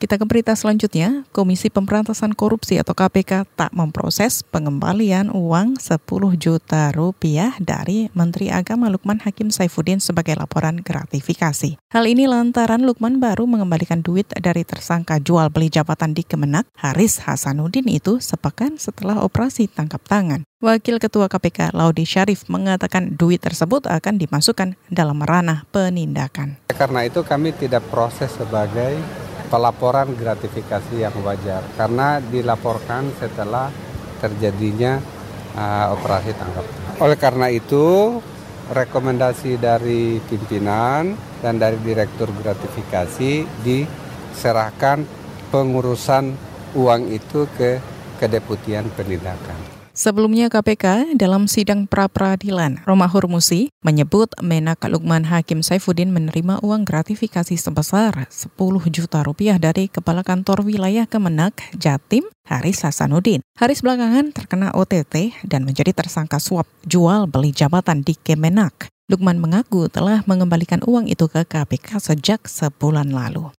Kita ke berita selanjutnya, Komisi Pemberantasan Korupsi atau KPK tak memproses pengembalian uang 10 juta rupiah dari Menteri Agama Lukman Hakim Saifuddin sebagai laporan gratifikasi. Hal ini lantaran Lukman baru mengembalikan duit dari tersangka jual beli jabatan di Kemenak, Haris Hasanuddin itu sepekan setelah operasi tangkap tangan. Wakil Ketua KPK Laudi Syarif mengatakan duit tersebut akan dimasukkan dalam ranah penindakan. Karena itu kami tidak proses sebagai pelaporan gratifikasi yang wajar karena dilaporkan setelah terjadinya uh, operasi tangkap. Oleh karena itu, rekomendasi dari pimpinan dan dari direktur gratifikasi diserahkan pengurusan uang itu ke kedeputian penindakan. Sebelumnya KPK dalam sidang pra-peradilan, Roma Hurmusi menyebut Menak Lukman Hakim Saifuddin menerima uang gratifikasi sebesar 10 juta rupiah dari Kepala Kantor Wilayah Kemenak Jatim Haris Hasanuddin. Haris belakangan terkena OTT dan menjadi tersangka suap jual beli jabatan di Kemenak. Lukman mengaku telah mengembalikan uang itu ke KPK sejak sebulan lalu.